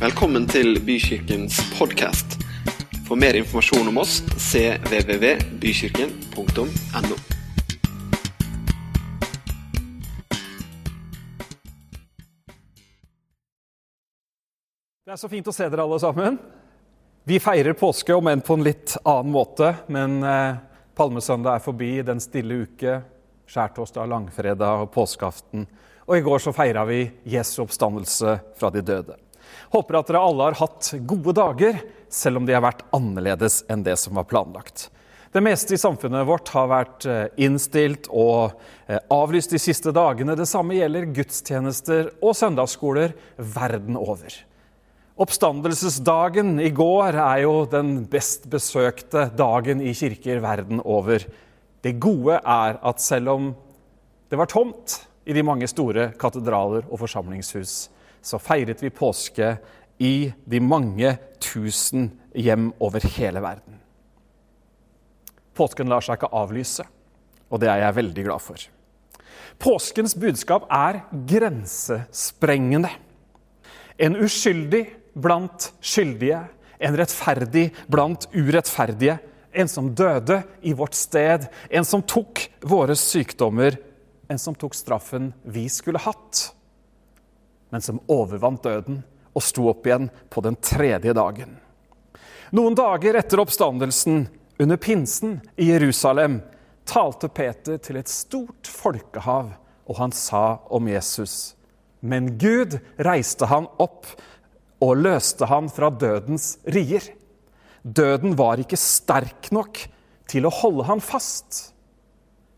Velkommen til Bykirkens podkast. For mer informasjon om oss cvvvbykirken.no. Det er så fint å se dere alle sammen. Vi feirer påske, om enn på en litt annen måte. Men eh, palmesøndag er forbi, den stille uke, skjærtorsdag, langfredag og påskeaften. Og i går så feira vi Jesu oppstandelse fra de døde. Håper at dere alle har hatt gode dager, selv om de har vært annerledes enn det som var planlagt. Det meste i samfunnet vårt har vært eh, innstilt og eh, avlyst de siste dagene. Det samme gjelder gudstjenester og søndagsskoler verden over. Oppstandelsesdagen i går er jo den best besøkte dagen i kirker verden over. Det gode er at selv om det var tomt i de mange store katedraler og forsamlingshus, så feiret vi påske i de mange tusen hjem over hele verden. Påsken lar seg ikke avlyse, og det er jeg veldig glad for. Påskens budskap er grensesprengende. En uskyldig blant skyldige, en rettferdig blant urettferdige. En som døde i vårt sted, en som tok våre sykdommer, en som tok straffen vi skulle hatt, men som overvant døden og sto opp igjen på den tredje dagen. Noen dager etter oppstandelsen, under pinsen i Jerusalem, talte Peter til et stort folkehav, og han sa om Jesus.: Men Gud reiste han opp og løste han fra dødens rier. Døden var ikke sterk nok til å holde han fast.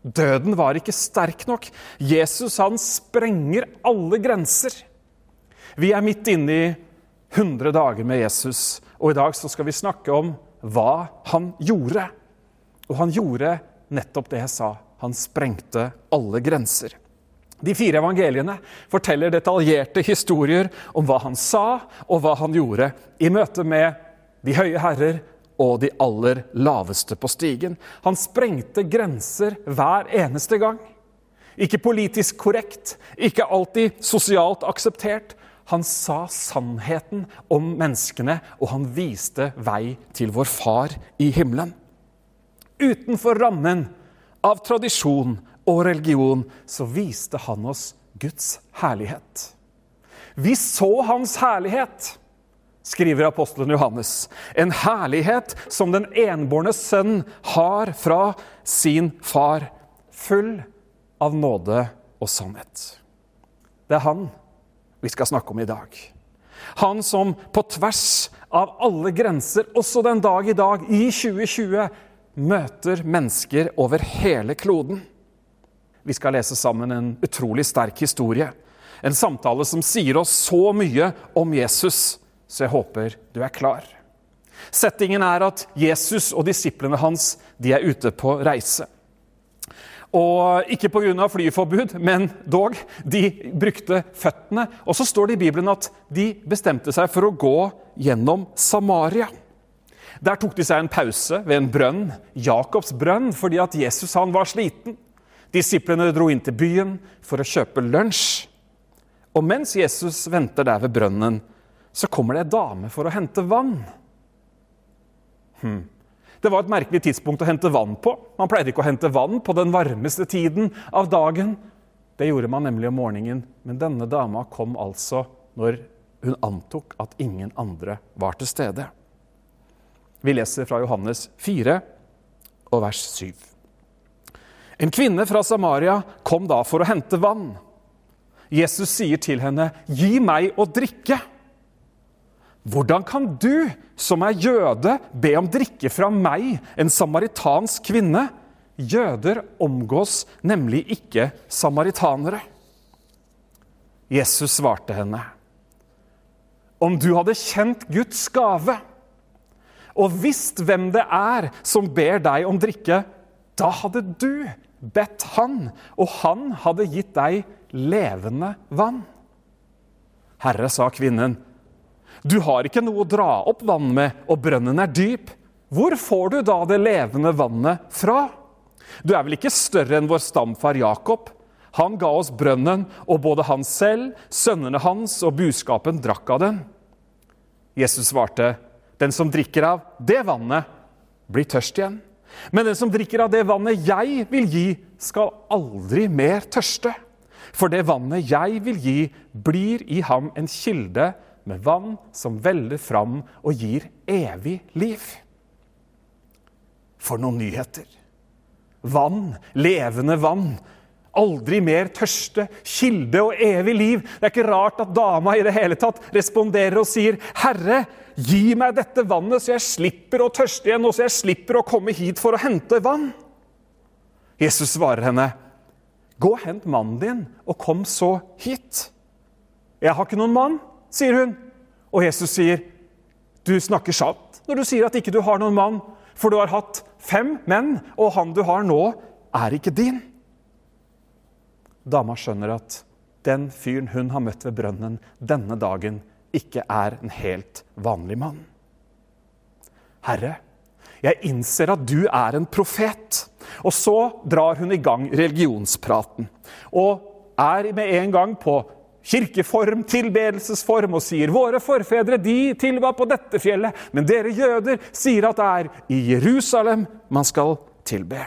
Døden var ikke sterk nok. Jesus han sprenger alle grenser. Vi er midt inne i 100 dager med Jesus, og i dag skal vi snakke om hva han gjorde. Og han gjorde nettopp det jeg sa. Han sprengte alle grenser. De fire evangeliene forteller detaljerte historier om hva han sa og hva han gjorde i møte med de høye herrer og de aller laveste på stigen. Han sprengte grenser hver eneste gang. Ikke politisk korrekt, ikke alltid sosialt akseptert. Han sa sannheten om menneskene, og han viste vei til vår Far i himmelen. Utenfor rammen av tradisjon og religion så viste han oss Guds herlighet. Vi så hans herlighet, skriver apostelen Johannes. En herlighet som den enbårne sønn har fra sin far, full av nåde og sannhet. Det er han vi skal snakke om i dag. Han som på tvers av alle grenser, også den dag i dag, i 2020, møter mennesker over hele kloden. Vi skal lese sammen en utrolig sterk historie. En samtale som sier oss så mye om Jesus, så jeg håper du er klar. Settingen er at Jesus og disiplene hans de er ute på reise. Og ikke pga. flyforbud, men dog. De brukte føttene. Og så står det i Bibelen at de bestemte seg for å gå gjennom Samaria. Der tok de seg en pause ved en brønn, Jakobs brønn, fordi at Jesus han var sliten. Disiplene dro inn til byen for å kjøpe lunsj. Og mens Jesus venter der ved brønnen, så kommer det ei dame for å hente vann. Hm. Det var et merkelig tidspunkt å hente vann på. Man pleide ikke å hente vann på den varmeste tiden av dagen. Det gjorde man nemlig om morgenen, men denne dama kom altså når hun antok at ingen andre var til stede. Vi leser fra Johannes 4 og vers 7. En kvinne fra Samaria kom da for å hente vann. Jesus sier til henne, 'Gi meg å drikke.' Hvordan kan du, som er jøde, be om drikke fra meg, en samaritansk kvinne? Jøder omgås nemlig ikke samaritanere. Jesus svarte henne. Om du hadde kjent Guds gave og visst hvem det er som ber deg om drikke, da hadde du bedt han, og han hadde gitt deg levende vann. Herre, sa kvinnen, du har ikke noe å dra opp vann med, og brønnen er dyp. Hvor får du da det levende vannet fra? Du er vel ikke større enn vår stamfar Jakob? Han ga oss brønnen, og både han selv, sønnene hans og buskapen drakk av den. Jesus svarte, 'Den som drikker av det vannet, blir tørst igjen.' 'Men den som drikker av det vannet jeg vil gi, skal aldri mer tørste.' 'For det vannet jeg vil gi, blir i ham en kilde med vann som veller fram og gir evig liv.' For noen nyheter! Vann, levende vann. Aldri mer tørste, kilde og evig liv. Det er ikke rart at dama i det hele tatt responderer og sier, 'Herre, gi meg dette vannet, så jeg slipper å tørste igjen, og så jeg slipper å komme hit for å hente vann.' Jesus svarer henne, 'Gå og hent mannen din, og kom så hit.' 'Jeg har ikke noen mann', sier hun. Og Jesus sier, 'Du snakker sant når du sier at ikke du har noen mann.' For du har hatt fem menn, og han du har nå, er ikke din. Dama skjønner at den fyren hun har møtt ved brønnen denne dagen, ikke er en helt vanlig mann. Herre, jeg innser at du er en profet. Og så drar hun i gang religionspraten. Og er med en gang på kirkeform, tilbedelsesform, og sier våre forfedre de tilba på dette fjellet, men dere jøder sier at det er i Jerusalem man skal tilbe.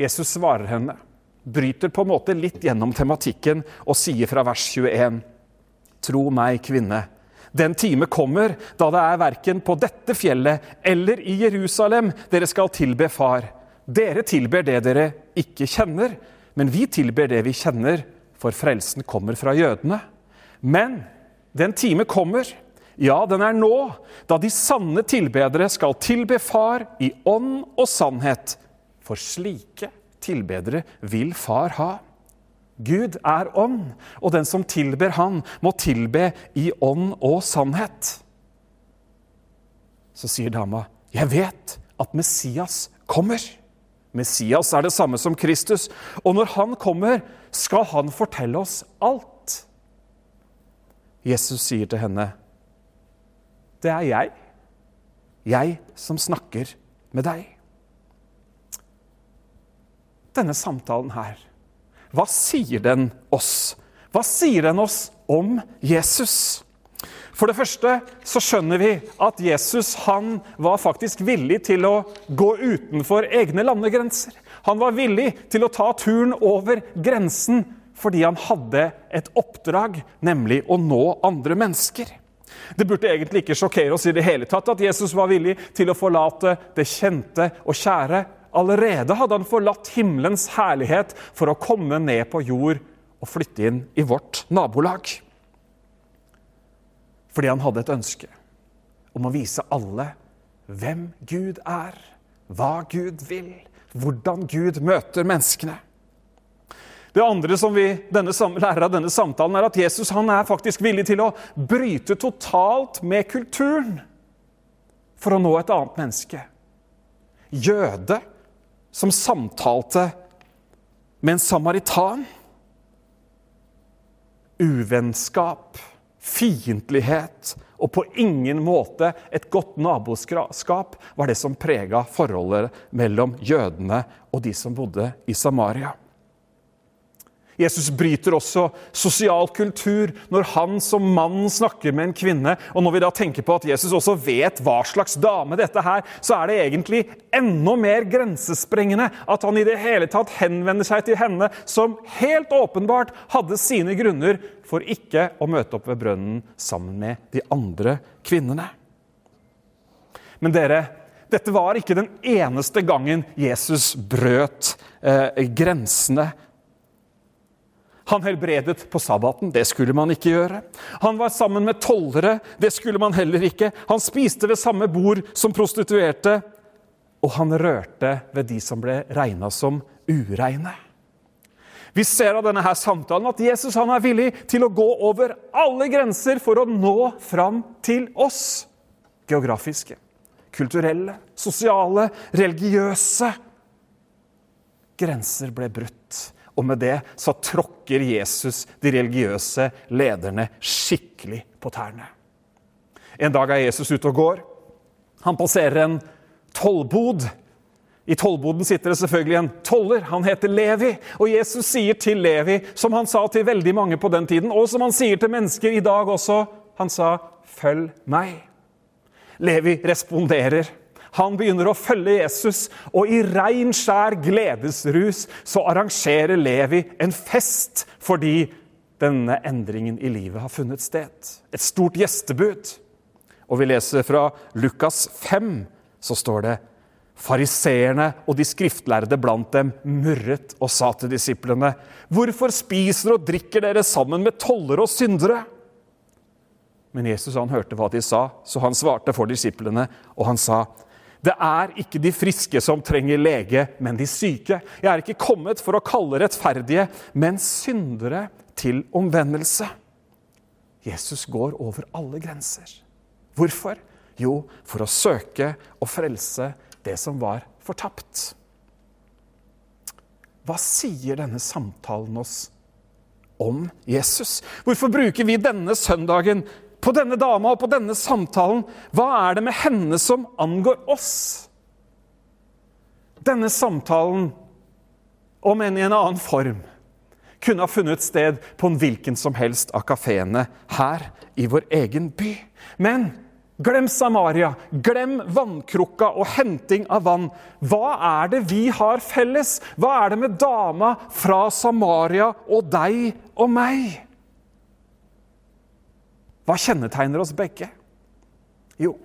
Jesus svarer henne, bryter på en måte litt gjennom tematikken og sier fra vers 21.: Tro meg, kvinne, den time kommer da det er verken på dette fjellet eller i Jerusalem dere skal tilbe Far. Dere tilber det dere ikke kjenner, men vi tilber det vi kjenner, for frelsen kommer fra jødene. Men den time kommer, ja, den er nå, da de sanne tilbedere skal tilbe Far i ånd og sannhet. For slike tilbedere vil Far ha. Gud er ånd, og den som tilber Han, må tilbe i ånd og sannhet. Så sier dama, 'Jeg vet at Messias kommer.' Messias er det samme som Kristus, og når han kommer, skal han fortelle oss alt. Jesus sier til henne, 'Det er jeg, jeg som snakker med deg.' Denne samtalen her, hva sier den oss? Hva sier den oss om Jesus? For det første så skjønner vi at Jesus han var faktisk villig til å gå utenfor egne landegrenser. Han var villig til å ta turen over grensen fordi han hadde et oppdrag, nemlig å nå andre mennesker. Det burde egentlig ikke sjokkere oss i det hele tatt at Jesus var villig til å forlate det kjente og kjære. Allerede hadde han forlatt himmelens herlighet for å komme ned på jord og flytte inn i vårt nabolag. Fordi han hadde et ønske om å vise alle hvem Gud er, hva Gud vil, hvordan Gud møter menneskene. Det andre som vi denne, lærer av denne samtalen, er at Jesus han er faktisk villig til å bryte totalt med kulturen for å nå et annet menneske. Jøde som samtalte med en samaritan. Uvennskap fiendtlighet og på ingen måte et godt naboskap var det som prega forholdet mellom jødene og de som bodde i Samaria. Jesus bryter også sosial kultur når han som mann snakker med en kvinne. Og når vi da tenker på at Jesus også vet hva slags dame dette er, så er det egentlig enda mer grensesprengende at han i det hele tatt henvender seg til henne, som helt åpenbart hadde sine grunner for ikke å møte opp ved brønnen sammen med de andre kvinnene. Men dere, dette var ikke den eneste gangen Jesus brøt eh, grensene han helbredet på sabbaten. Det skulle man ikke gjøre. Han var sammen med tollere. Det skulle man heller ikke. Han spiste ved samme bord som prostituerte. Og han rørte ved de som ble regna som ureine. Vi ser av denne her samtalen at Jesus er villig til å gå over alle grenser for å nå fram til oss. Geografiske, kulturelle, sosiale, religiøse. Grenser ble brutt og med det så tråkker Jesus de religiøse lederne skikkelig på tærne. En dag er Jesus ute og går. Han passerer en tollbod. I tollboden sitter det selvfølgelig en toller. Han heter Levi. Og Jesus sier til Levi, som han sa til veldig mange på den tiden, og som han sier til mennesker i dag også Han sa, følg meg. Levi responderer. Han begynner å følge Jesus, og i rein, skjær gledesrus så arrangerer Levi en fest fordi denne endringen i livet har funnet sted. Et stort gjestebud. Og vi leser fra Lukas 5, så står det Fariseerne og de skriftlærde blant dem murret og sa til disiplene.: Hvorfor spiser og drikker dere sammen med tollere og syndere? Men Jesus han hørte hva de sa, så han svarte for disiplene, og han sa, det er ikke de friske som trenger lege, men de syke. Jeg er ikke kommet for å kalle rettferdige, men syndere til omvendelse. Jesus går over alle grenser. Hvorfor? Jo, for å søke og frelse det som var fortapt. Hva sier denne samtalen oss om Jesus? Hvorfor bruker vi denne søndagen på denne dama og på denne samtalen. Hva er det med henne som angår oss? Denne samtalen, om enn i en annen form, kunne ha funnet sted på en hvilken som helst av kafeene her i vår egen by. Men glem Samaria, glem vannkrukka og henting av vann. Hva er det vi har felles? Hva er det med dama fra Samaria og deg og meg? Hva kjennetegner oss begge? Jo,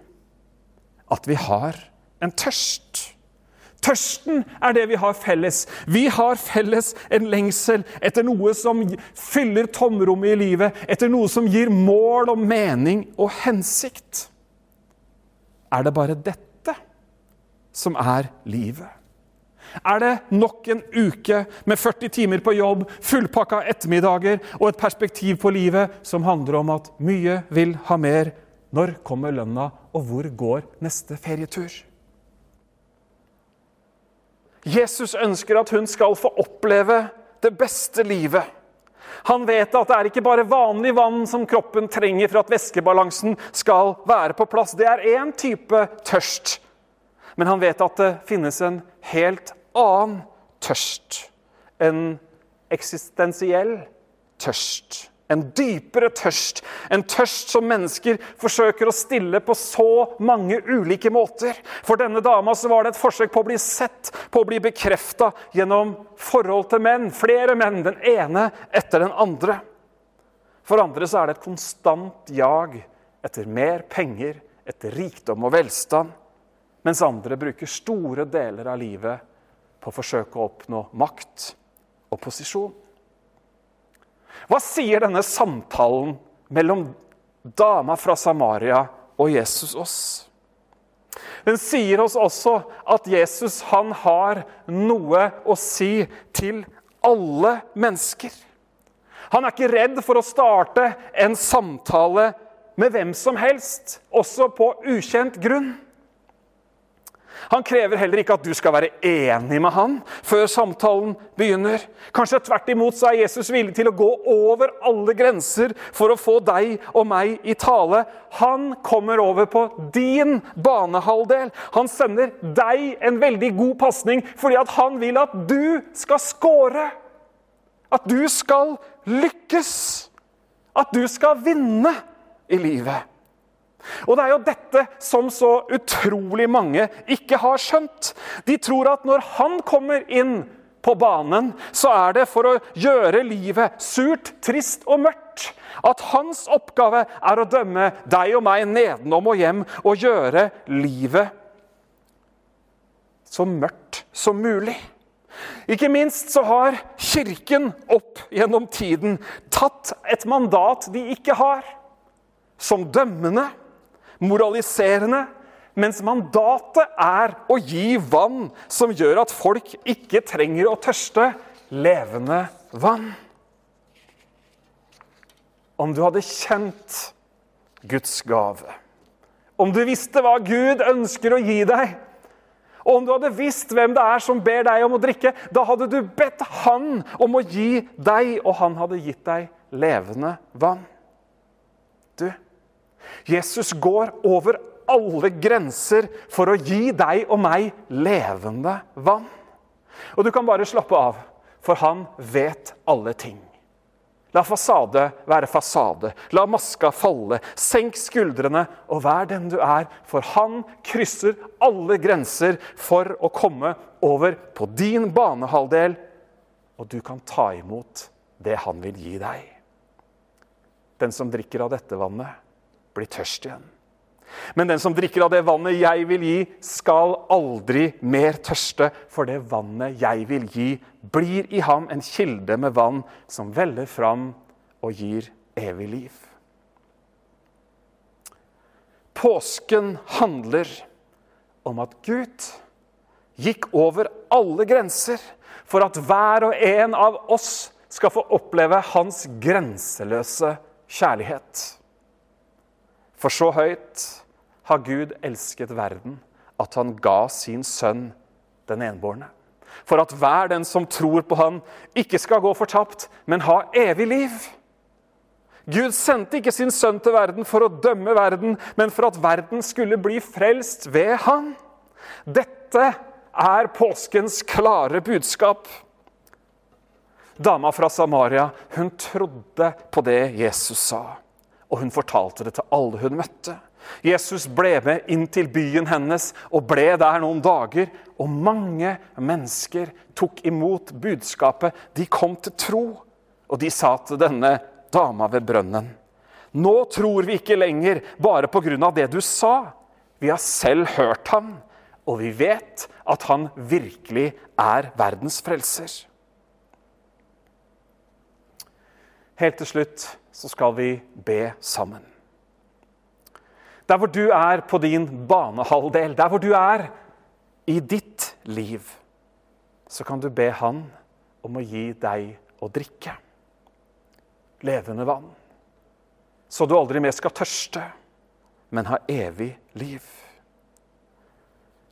at vi har en tørst. Tørsten er det vi har felles. Vi har felles en lengsel etter noe som fyller tomrommet i livet, etter noe som gir mål og mening og hensikt. Er det bare dette som er livet? Er det nok en uke med 40 timer på jobb, fullpakka ettermiddager og et perspektiv på livet som handler om at mye vil ha mer? Når kommer lønna, og hvor går neste ferietur? Jesus ønsker at hun skal få oppleve det beste livet. Han vet at det er ikke bare vanlig vann som kroppen trenger for at væskebalansen skal være på plass. Det er én type tørst. Men han vet at det finnes en helt annen tørst. En eksistensiell tørst. En dypere tørst. En tørst som mennesker forsøker å stille på så mange ulike måter. For denne dama så var det et forsøk på å bli sett, på å bli bekrefta gjennom forhold til menn. Flere menn, den ene etter den andre. For andre så er det et konstant jag etter mer penger, etter rikdom og velstand. Mens andre bruker store deler av livet på å forsøke å oppnå makt og posisjon. Hva sier denne samtalen mellom dama fra Samaria og Jesus oss? Den sier oss også at Jesus han har noe å si til alle mennesker. Han er ikke redd for å starte en samtale med hvem som helst, også på ukjent grunn. Han krever heller ikke at du skal være enig med han før samtalen begynner. Kanskje tvert imot så er Jesus villig til å gå over alle grenser for å få deg og meg i tale. Han kommer over på din banehalvdel. Han sender deg en veldig god pasning fordi at han vil at du skal score. At du skal lykkes. At du skal vinne i livet. Og det er jo dette som så utrolig mange ikke har skjønt. De tror at når han kommer inn på banen, så er det for å gjøre livet surt, trist og mørkt. At hans oppgave er å dømme deg og meg nedenom og hjem og gjøre livet så mørkt som mulig. Ikke minst så har Kirken opp gjennom tiden tatt et mandat de ikke har, som dømmende moraliserende, mens mandatet er å gi vann som gjør at folk ikke trenger å tørste levende vann. Om du hadde kjent Guds gave, om du visste hva Gud ønsker å gi deg, og om du hadde visst hvem det er som ber deg om å drikke, da hadde du bedt Han om å gi deg, og han hadde gitt deg levende vann. Jesus går over alle grenser for å gi deg og meg levende vann. Og du kan bare slappe av, for han vet alle ting. La fasade være fasade. La maska falle. Senk skuldrene og vær den du er, for han krysser alle grenser for å komme over på din banehalvdel, og du kan ta imot det han vil gi deg. Den som drikker av dette vannet, blir tørst igjen. Men den som drikker av det vannet jeg vil gi, skal aldri mer tørste, for det vannet jeg vil gi, blir i ham en kilde med vann som veller fram og gir evig liv. Påsken handler om at Gud gikk over alle grenser for at hver og en av oss skal få oppleve hans grenseløse kjærlighet. For så høyt har Gud elsket verden at han ga sin sønn den enbårne. For at hver den som tror på han, ikke skal gå fortapt, men ha evig liv. Gud sendte ikke sin sønn til verden for å dømme verden, men for at verden skulle bli frelst ved han. Dette er påskens klare budskap. Dama fra Samaria hun trodde på det Jesus sa og hun fortalte det til alle hun møtte. Jesus ble med inn til byen hennes og ble der noen dager. Og mange mennesker tok imot budskapet. De kom til tro, og de sa til denne dama ved brønnen Nå tror vi ikke lenger bare på grunn av det du sa. Vi har selv hørt ham, og vi vet at han virkelig er verdens frelser. Helt til slutt så skal vi be sammen. Der hvor du er på din banehalvdel, der hvor du er i ditt liv, så kan du be Han om å gi deg å drikke. Levende vann. Så du aldri mer skal tørste, men ha evig liv.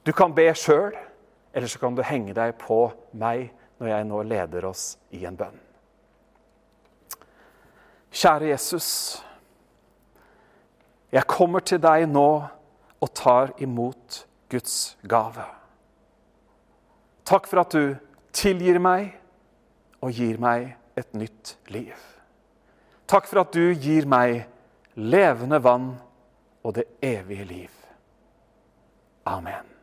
Du kan be sjøl, eller så kan du henge deg på meg når jeg nå leder oss i en bønn. Kjære Jesus. Jeg kommer til deg nå og tar imot Guds gave. Takk for at du tilgir meg og gir meg et nytt liv. Takk for at du gir meg levende vann og det evige liv. Amen.